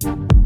Gonna you.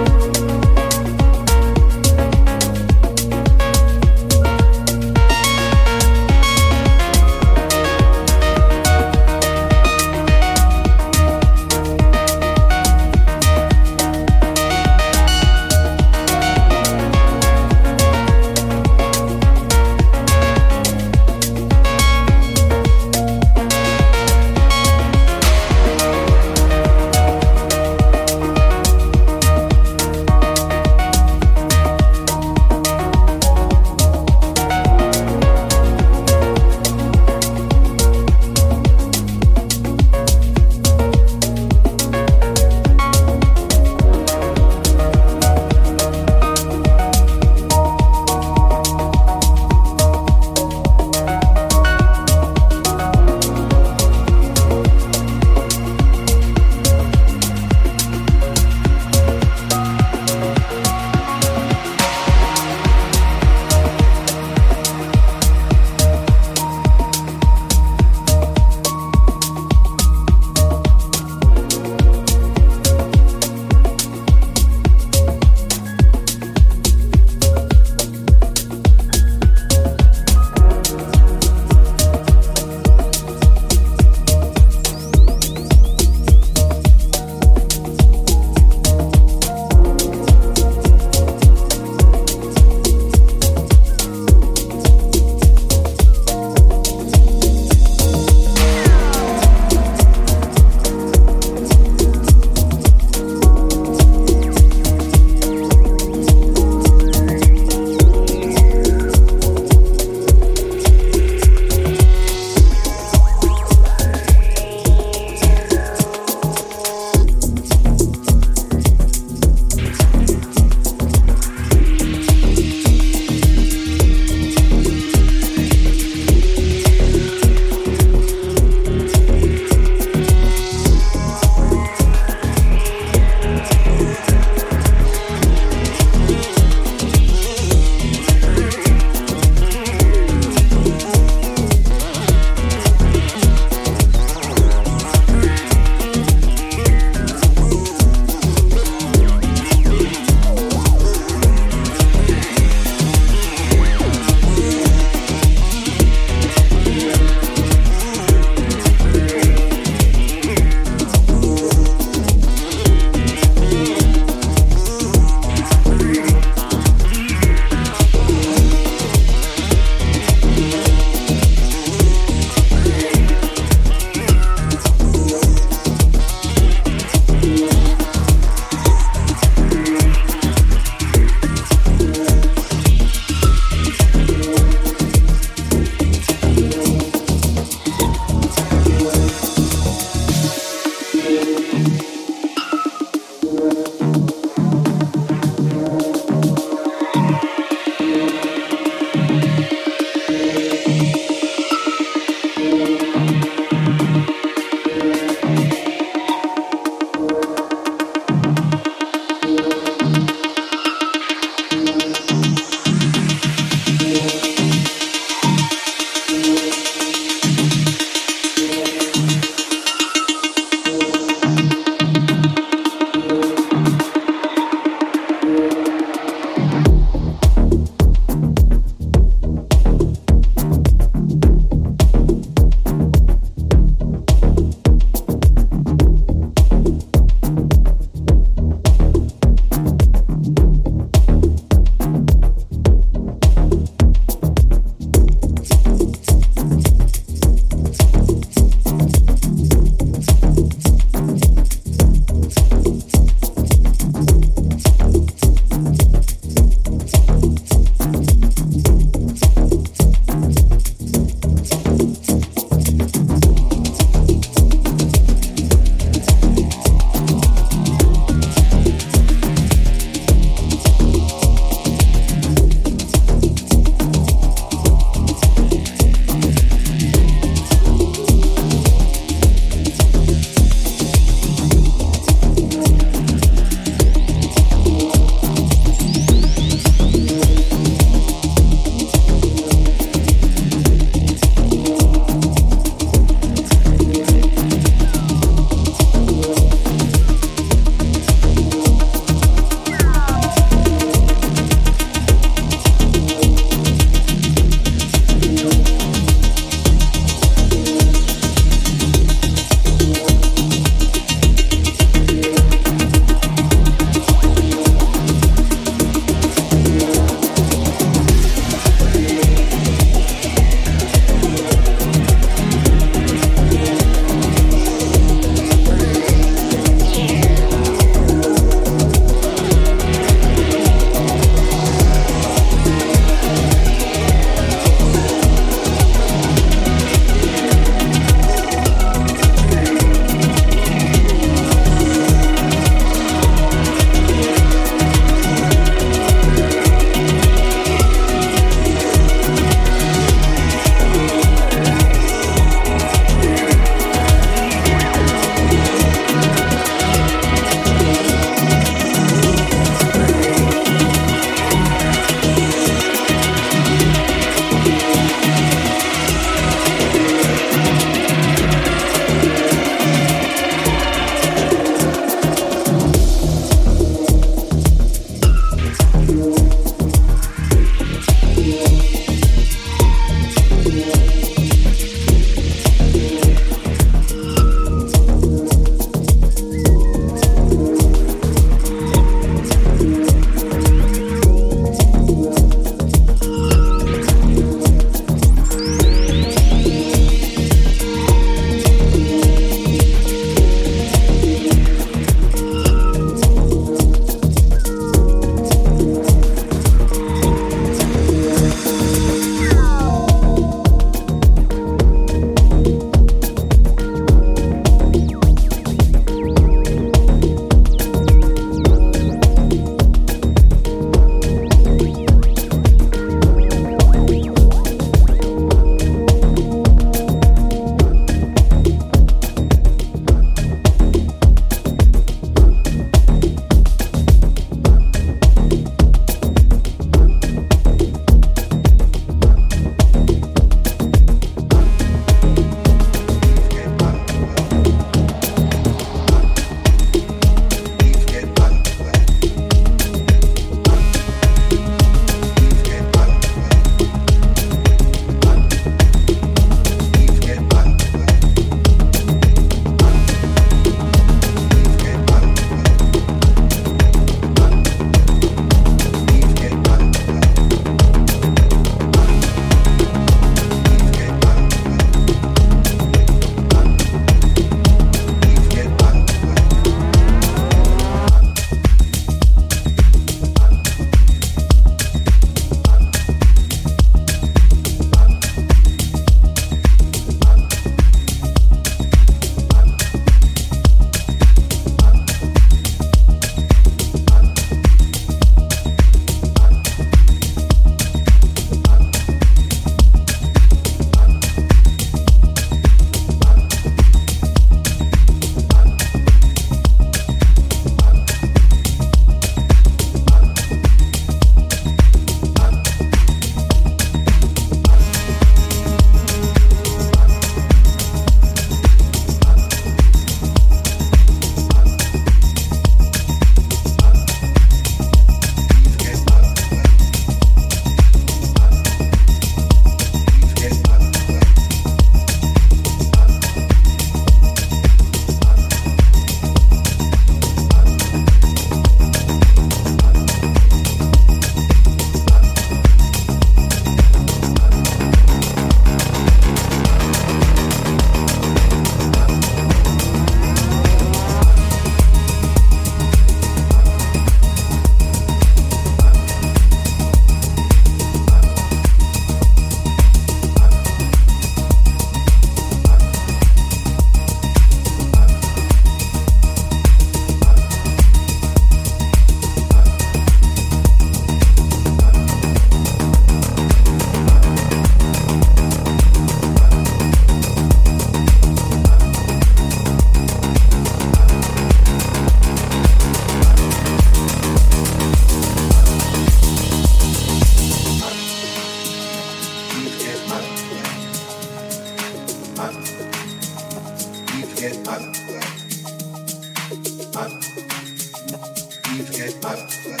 Bye.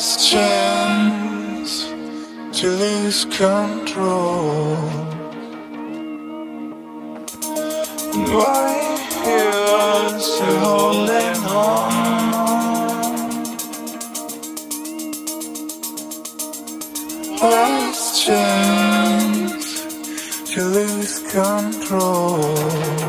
Last chance to lose control. Why you're holding on? Last chance to lose control.